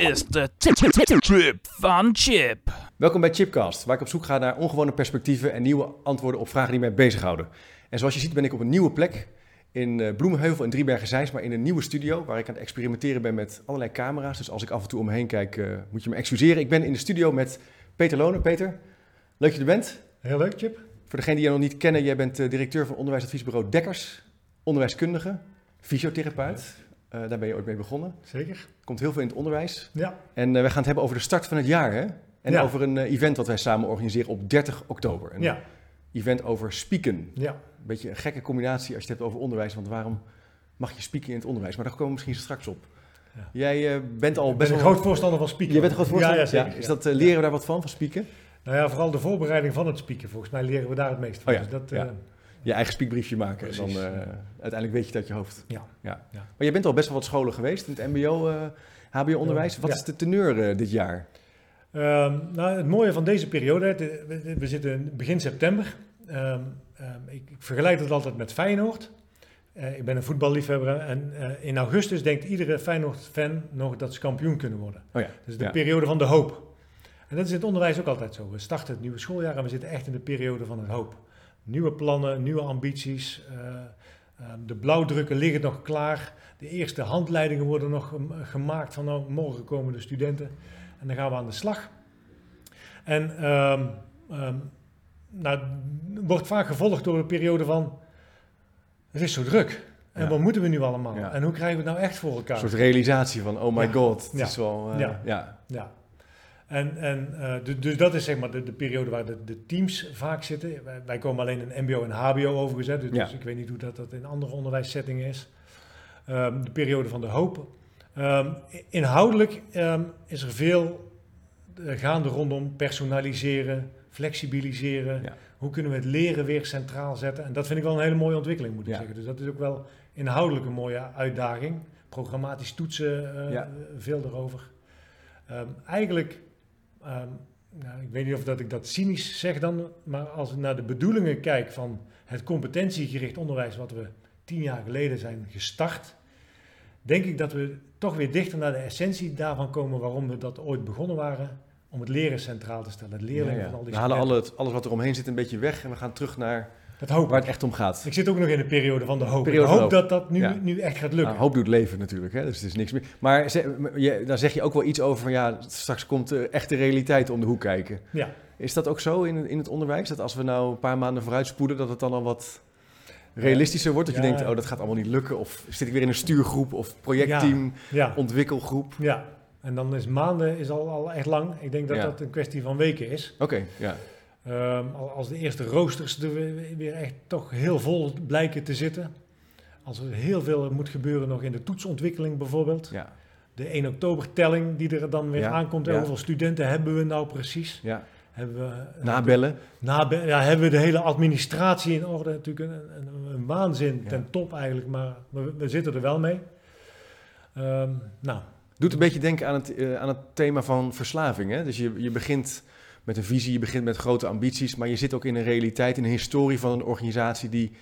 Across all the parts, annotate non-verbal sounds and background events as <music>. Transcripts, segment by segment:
is de Trip van Chip. Welkom bij Chipcast, waar ik op zoek ga naar ongewone perspectieven en nieuwe antwoorden op vragen die mij bezighouden. En zoals je ziet ben ik op een nieuwe plek in uh, Bloemenheuvel in Driebergen-Zeins, maar in een nieuwe studio waar ik aan het experimenteren ben met allerlei camera's. Dus als ik af en toe om me heen kijk, uh, moet je me excuseren. Ik ben in de studio met Peter Lonen. Peter, leuk dat je er bent. Heel leuk, Chip. Voor degenen die je nog niet kennen, jij bent uh, directeur van onderwijsadviesbureau Dekkers, onderwijskundige, fysiotherapeut. Uh, daar ben je ooit mee begonnen. Zeker. Komt heel veel in het onderwijs. Ja. En uh, we gaan het hebben over de start van het jaar, hè? En Ja. over een uh, event dat wij samen organiseren op 30 oktober. Een Ja. event over spieken. Ja. Een beetje een gekke combinatie als je het hebt over onderwijs, want waarom mag je spieken in het onderwijs? Maar daar komen we misschien straks op. Ja. Jij bent al best ben een wel... groot voorstander van spieken. Je bent een groot voorstander? Ja, zeker. Is dat, leren we daar wat van, van spieken? Nou ja, vooral de voorbereiding van het spieken. Volgens mij leren we daar het meest van. Oh ja, Dus dat, ja. Eh, Je eigen spiekbriefje maken en dan uh, uiteindelijk weet je het uit je hoofd. Ja. ja. Maar je bent al best wel wat scholen geweest in het mbo, uh, hbo-onderwijs. Wat Ja. is de teneur uh, dit jaar? Ehm, nou, het mooie van deze periode, we, zitten in begin september. Ehm, ehm, ik, ik vergelijk het altijd met Feyenoord. Eh, ik ben een voetballiefhebber en eh, in augustus denkt iedere Feyenoord-fan nog dat ze kampioen kunnen worden. Oh ja. Dus de Ja. periode van de hoop. En dat is in het onderwijs ook altijd zo. We starten het nieuwe schooljaar en we zitten echt in de periode van de hoop. Nieuwe plannen, nieuwe ambities. eh, eh, de blauwdrukken liggen nog klaar. De eerste handleidingen worden nog gem- gemaakt van nou, morgen komen de studenten. En dan gaan we aan de slag. En ehm, ehm, nou, wordt vaak gevolgd door een periode van... Het is zo druk. En Ja. wat moeten we nu allemaal? Ja. En hoe krijgen we het nou echt voor elkaar? Een soort realisatie van, oh my Ja. god, het is wel... uh, Ja. ja. En, en, uh, dus, dat is zeg maar de, de periode waar de, de teams vaak zitten. Wij, wij komen alleen in MBO en HBO overigens, hè, dus, Ja. dus ik weet niet hoe dat, dat in andere onderwijssettingen is. Um, de periode van de hoop. Um, inhoudelijk um, is er veel uh, gaande rondom personaliseren, flexibiliseren. Ja. Hoe kunnen we het leren weer centraal zetten? En dat vind ik wel een hele mooie ontwikkeling, moet ik Ja. zeggen. Dus dat is ook wel inhoudelijk een mooie uitdaging. Programmatisch toetsen, uh, Ja. veel erover. Eigenlijk, um, nou, ik weet niet of dat ik dat cynisch zeg dan, maar als ik naar de bedoelingen kijk van het competentiegericht onderwijs wat we tien jaar geleden zijn gestart, denk ik dat we toch weer dichter naar de essentie daarvan komen waarom we dat ooit begonnen waren, om het leren centraal te stellen. Het leerlingen Ja, ja. van al die We halen alles wat er omheen zit een beetje weg en we gaan terug naar Het hoop. waar het echt om gaat. Ik zit ook nog in de periode van de hoop. Periode ik hoop hoop. dat dat nu, Ja. nu echt gaat lukken. Nou, hoop doet leven natuurlijk, hè? dus het is niks meer. Maar ze, je, daar zeg je ook wel iets over van ja, straks komt de echte realiteit om de hoek kijken. Ja. Is dat ook zo in, in het onderwijs? Dat als we nou een paar maanden vooruit spoelen, dat het dan al wat realistischer wordt? Dat je denkt, oh dat gaat allemaal niet lukken. Of zit ik weer in een stuurgroep of projectteam, Ja. ontwikkelgroep? ja. En dan is maanden is al, al echt lang. Ik denk dat dat een kwestie van weken is. Oké, ja. Ehm, al- als de eerste roosters er weer, echt toch heel vol blijken te zitten. Als er heel veel moet gebeuren nog in de toetsontwikkeling bijvoorbeeld. ja. De 1 oktober telling die er dan weer Ja, aankomt. En ja. Hoeveel studenten hebben we nou precies? ja. Hebben we, Nabellen. nabe- ja, hebben we de hele administratie in orde? Natuurlijk een, een, een waanzin ten top eigenlijk. Maar we, we zitten er wel mee. Ehm, nou, Doet een beetje denken aan het, eh, aan het thema van verslaving. Hè? Dus je, je begint met een visie, je begint met grote ambities, maar je zit ook in een realiteit, in een historie van een organisatie die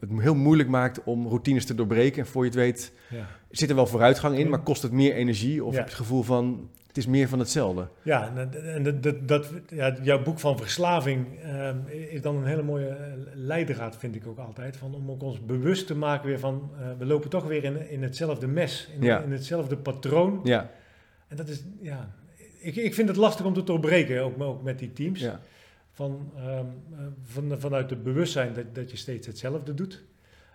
het heel moeilijk maakt om routines te doorbreken. En voor je het weet ja. zit er wel vooruitgang in, maar kost het meer energie of Ja. heb je het gevoel van het is meer van hetzelfde. Ja, en, dat- dat, dat, ja, jouw boek van verslaving ehm, is dan een hele mooie eh, leidraad, vind ik ook altijd. Van, om ook ons bewust te maken weer van, eh, we lopen toch weer in, in hetzelfde mes, in, Ja. in hetzelfde patroon. Ja, En dat is, ja, ik, ik vind het lastig om te doorbreken, ook, ook met die teams. ja, Van, ehm, eh, van, vanuit het bewustzijn dat, dat je steeds hetzelfde doet.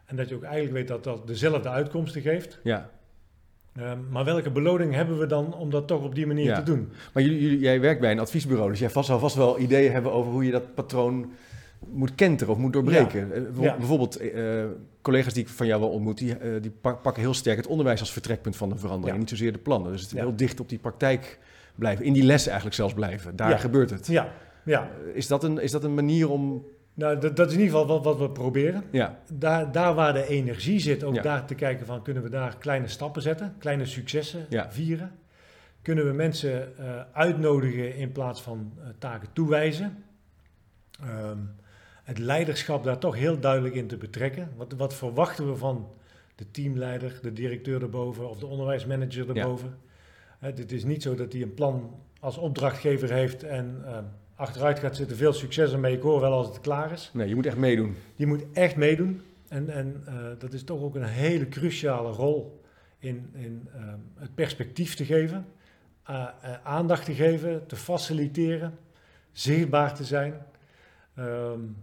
En dat je ook eigenlijk weet dat dat dezelfde uitkomsten geeft. ja. Ehm, maar welke beloning hebben we dan om dat toch op die manier Ja. te doen? Maar jullie, jullie- jij werkt bij een adviesbureau, dus jij vast, zal vast wel ideeën hebben over hoe je dat patroon moet kenteren of moet doorbreken. Eh, Ja. Bijvoorbeeld eh, collega's die ik van jou wel ontmoet, die, die pak- pakken heel sterk het onderwijs als vertrekpunt van de verandering. Niet zozeer de plannen. Dus het Ja. heel dicht op die praktijk blijven. In die lessen eigenlijk zelfs blijven. Daar Ja. gebeurt het. Ja, ja. Eh, Is, dat een, is dat een manier om... Nou, dat, dat is in ieder geval wat, wat we proberen. Ja, Daar, daar waar de energie zit, ook Ja. daar te kijken van kunnen we daar kleine stappen zetten, kleine successen Ja. vieren. Kunnen we mensen eh, uitnodigen in plaats van eh, taken toewijzen. Ehm, het leiderschap daar toch heel duidelijk in te betrekken. Wat, wat verwachten we van de teamleider, de directeur erboven of de onderwijsmanager erboven? Het is niet zo dat hij een plan als opdrachtgever heeft en uh, achteruit gaat zitten. Veel succes ermee. Ik hoor wel als het klaar is. Nee, je moet echt meedoen. Je moet echt meedoen. En, en uh, dat is toch ook een hele cruciale rol in, in uh, het perspectief te geven, aandacht te geven, te faciliteren, zichtbaar te zijn. Um,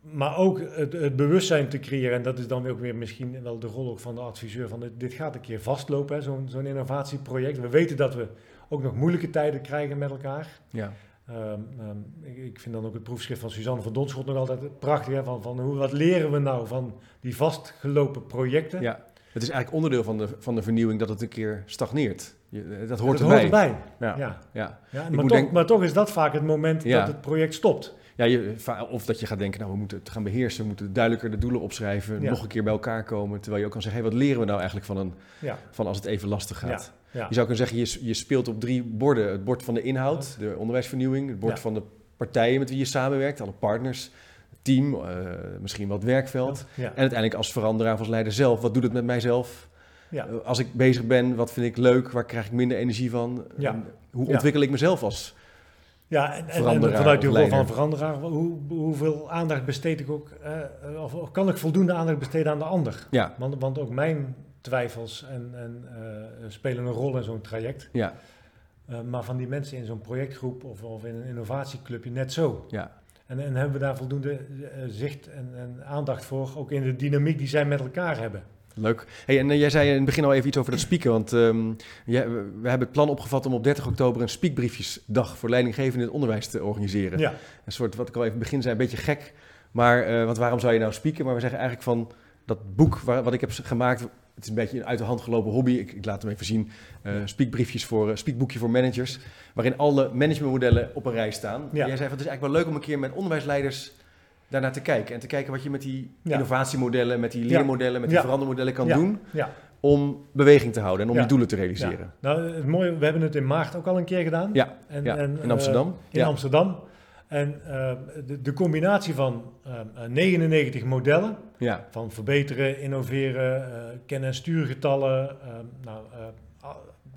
maar ook het, het, bewustzijn te creëren, en dat is dan ook weer misschien wel de rol ook van de adviseur, van dit, dit gaat een keer vastlopen, zo'n zo'n innovatieproject. We weten dat we ook nog moeilijke tijden krijgen met elkaar. Ja. Um, um, ik, ik, vind dan ook het proefschrift van Suzanne van Donschot nog altijd prachtig. Hè? Van, van hoe, wat leren we nou van die vastgelopen projecten? Ja, het is eigenlijk onderdeel van de, van de vernieuwing dat het een keer stagneert. Je, dat hoort dat erbij. Hoort erbij. Ja. Ja. ja. ja. maar, toch, maar toch is dat vaak het moment Ja. dat het project stopt. Ja, je, of dat je gaat denken, nou we moeten het gaan beheersen, we moeten duidelijker de doelen opschrijven, nog een keer bij elkaar komen. Terwijl je ook kan zeggen, hey, wat leren we nou eigenlijk van, een, van als het even lastig gaat? Je zou kunnen zeggen, je, je speelt op drie borden. Het bord van de inhoud, de onderwijsvernieuwing, het bord van de partijen met wie je samenwerkt, alle partners, team, eh, misschien wat werkveld. Ja. En uiteindelijk als veranderaar, als leider zelf, wat doet het met mijzelf? Ja. Eh, Als ik bezig ben, wat vind ik leuk? Waar krijg ik minder energie van? Ja. Hoe ontwikkel ik mezelf als? Ja, en, en, en Veranderaar vanuit die rol van veranderaar, hoe, hoeveel aandacht besteed ik ook, eh, of, of kan ik voldoende aandacht besteden aan de ander? Ja, Want, want ook mijn twijfels en, en, spelen een rol in zo'n traject. ja, maar van die mensen in zo'n projectgroep of, of in een innovatieclubje net zo. ja. En, en hebben we daar voldoende eh, zicht en, en aandacht voor, ook in de dynamiek die zij met elkaar hebben. Leuk. Hey, en eh, jij zei in het begin al even iets over dat spieken. Want ehm, we we hebben het plan opgevat om op 30 oktober een spiekbriefjesdag voor leidinggevenden in het onderwijs te organiseren. Ja, Een soort, wat ik al even in het begin zei, een beetje gek. Maar, eh, want waarom zou je nou spieken? Maar we zeggen eigenlijk van dat boek waar, wat ik heb gemaakt. Het is een beetje een uit de hand gelopen hobby. Ik, ik laat hem even zien. Eh spiekbriefjes voor, eh, spiekboekje voor managers. Waarin alle managementmodellen op een rij staan. Ja. En jij zei van het is eigenlijk wel leuk om een keer met onderwijsleiders daarnaar te kijken. En te kijken wat je met die Ja. innovatiemodellen, met die leermodellen, met die verandermodellen kan doen. Om beweging te houden en om je doelen te ja. realiseren. Nou, het mooie, we hebben het in maart ook al een keer gedaan. Ja, En, en, in Amsterdam. eh, in. Amsterdam. En eh, de, de combinatie van eh, eh, 99 modellen, ja, van verbeteren, innoveren, eh ken- en stuurgetallen, eh, nou, eh,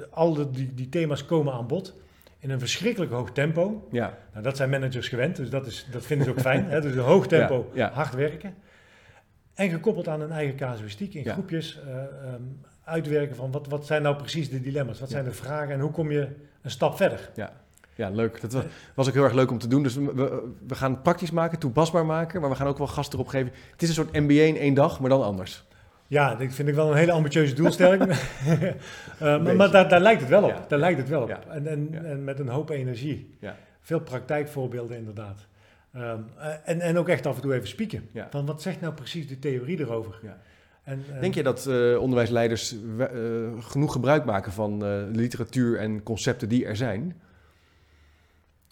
al, de- die, die thema's komen aan bod in een verschrikkelijk hoog tempo. ja, Nou, dat zijn managers gewend, dus dat, is, dat vinden ze ook fijn. <laughs> Hè? Dus een hoog tempo, Ja, ja. hard werken. En gekoppeld aan een eigen casuïstiek in groepjes eh, ehm, uitwerken van wat, wat zijn nou precies de dilemma's, wat zijn de vragen en hoe kom je een stap verder. ja, leuk. Dat wa- was ook heel erg leuk om te doen. Dus we, we- gaan het praktisch maken, toepasbaar maken. Maar we gaan ook wel gasten erop geven. Het is een soort MBA in één dag, maar dan anders. Ja, dat vind ik wel een hele ambitieuze doelstelling. <laughs> Eh, maar daar, daar lijkt het wel op. Ja. Daar lijkt het wel op. Ja. En, en, Ja. en met een hoop energie. Ja. Veel praktijkvoorbeelden inderdaad. Ehm, eh, en, en ook echt af en toe even spieken. Ja. Van wat zegt nou precies de theorie erover? Ja. En, eh, Denk je dat onderwijsleiders genoeg gebruik maken van literatuur en concepten die er zijn?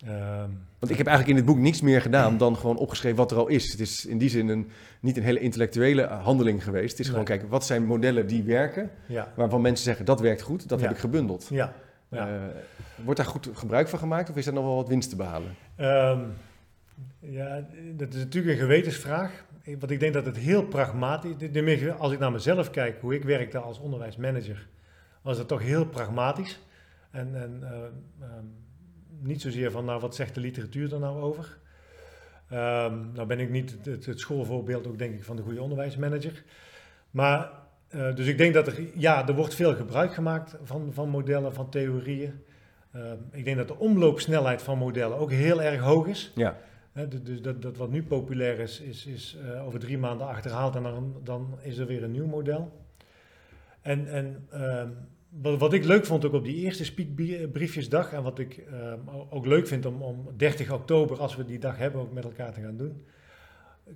Ehm, Want ik heb eigenlijk in dit boek niks meer gedaan dan gewoon opgeschreven wat er al is. Het is in die zin een, niet een hele intellectuele eh, handeling geweest. Het is gewoon kijken, wat zijn modellen die werken, ja, waarvan mensen zeggen dat werkt goed, dat heb ik gebundeld. ja, ja. Eh, wordt daar goed gebruik van gemaakt of is er nog wel wat winst te behalen? Ehm, ja, dat is natuurlijk een gewetensvraag. Want ik denk dat het heel pragmatisch is. Als ik naar mezelf kijk, hoe ik werkte als onderwijsmanager, was het toch heel pragmatisch. En, en eh, ehm, niet zozeer van, nou, wat zegt de literatuur er nou over? Ehm, nou ben ik niet het, het schoolvoorbeeld ook, denk ik, van de goede onderwijsmanager. Maar, eh, dus ik denk dat er, ja, er wordt veel gebruik gemaakt van, van modellen, van theorieën. Ehm, ik denk dat de omloopsnelheid van modellen ook heel erg hoog is. Ja, Hè, du- dus dat, dat wat nu populair is, is, is eh, over drie maanden achterhaald en dan, dan is er weer een nieuw model. En, en ehm, wat, wat ik leuk vond ook op die eerste speakbriefjesdag en wat ik ehm, ook leuk vind om, om 30 oktober, als we die dag hebben, ook met elkaar te gaan doen,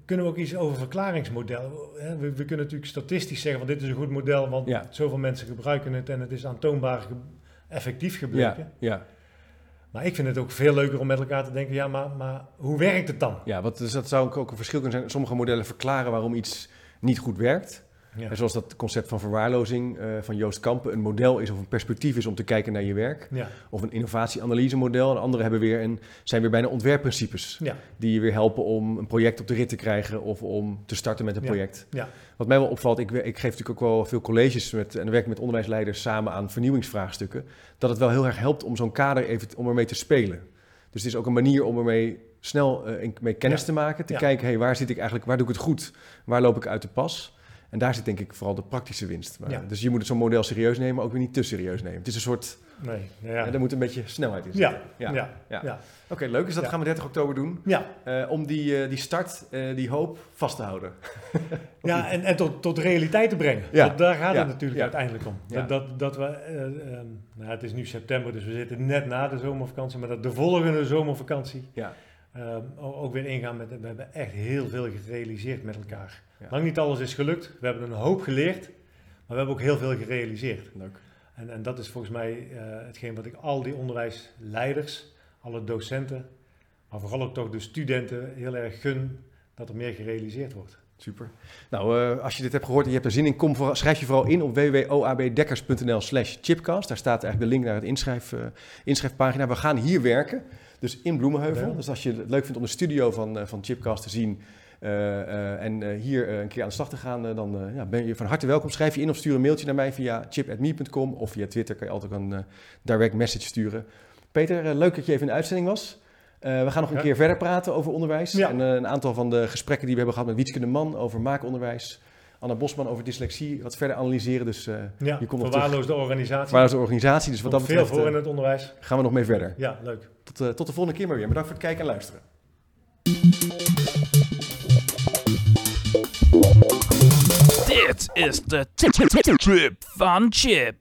kunnen we ook iets over verklaringsmodel. Hè, We, we kunnen natuurlijk statistisch zeggen van dit is een goed model, want Ja. zoveel mensen gebruiken het en het is aantoonbaar ge- effectief ja, gebleken. ja. Maar ik vind het ook veel leuker om met elkaar te denken, ja, maar, maar hoe werkt het dan? ja want dus dat zou ook een verschil kunnen zijn. Sommige modellen verklaren waarom iets niet goed werkt. Ja. En zoals dat concept van verwaarlozing eh, van Joost Kampen een model is of een perspectief is om te kijken naar je werk. Ja, Of een innovatieanalyse model. En anderen hebben weer een, zijn weer bijna ontwerpprincipes. ja, Die je weer helpen om een project op de rit te krijgen of om te starten met een project. ja. Wat mij wel opvalt, ik, ik geef natuurlijk ook wel veel colleges met, en werk met onderwijsleiders samen aan vernieuwingsvraagstukken. Dat het wel heel erg helpt om zo'n kader even om ermee te spelen. Dus het is ook een manier om ermee snel eh, mee kennis te maken. Te kijken, hey, waar zit ik eigenlijk, waar doe ik het goed? Waar loop ik uit de pas? En daar zit denk ik vooral de praktische winst. Maar, Ja. Dus je moet zo'n model serieus nemen, maar ook weer niet te serieus nemen. Het is een soort, nee, ja, daar moet een beetje snelheid in zitten. ja, ja. ja. Oké, leuk. Dus dat gaan we 30 oktober doen. ja. eh, om die, eh, die start, eh, die hoop vast te houden. <laughs> Ja, en, en tot, tot realiteit te brengen. Ja. Dat, daar gaat het natuurlijk uiteindelijk om. Dat, dat, dat we, nou, het is nu september, dus we zitten net na de zomervakantie, maar dat de volgende zomervakantie Ja. Ehm, ook weer ingaan met, we hebben echt heel veel gerealiseerd met elkaar. Ja. Lang niet alles is gelukt, we hebben een hoop geleerd, maar we hebben ook heel veel gerealiseerd. Leuk. En, en dat is volgens mij eh, hetgeen wat ik al die onderwijsleiders, alle docenten, maar vooral ook toch de studenten heel erg gun dat er meer gerealiseerd wordt. Super. Nou, eh, als je dit hebt gehoord en je hebt er zin in, kom schrijf je vooral in op www.oabdekkers.nl slash chipcast. Daar staat eigenlijk de link naar het inschrijf, eh, inschrijfpagina. We gaan hier werken, dus in Bloemenheuvel. Ja. Dus als je het leuk vindt om de studio van, eh, van Chipcast te zien en hier een keer aan de slag te gaan, dan ja, ben je van harte welkom. Schrijf je in of stuur een mailtje naar mij via chip.me.com of via Twitter kan je altijd een direct message sturen. Peter, leuk dat je even in de uitzending was. Eh, we gaan nog een Ja. keer verder praten over onderwijs. Ja. En eh, een aantal van de gesprekken die we hebben gehad met Wietske de Man over maakonderwijs. Anna Bosman over dyslexie, wat verder analyseren. Dus eh Ja, Je komt nog verwaarloosde organisatie. waar is de organisatie? Dus wat dat Komt veel betreft voor in het onderwijs. gaan we nog mee verder. Ja, leuk. Tot, eh, tot de volgende keer maar weer. Bedankt voor het kijken en luisteren. Dit is de Trip van Chip.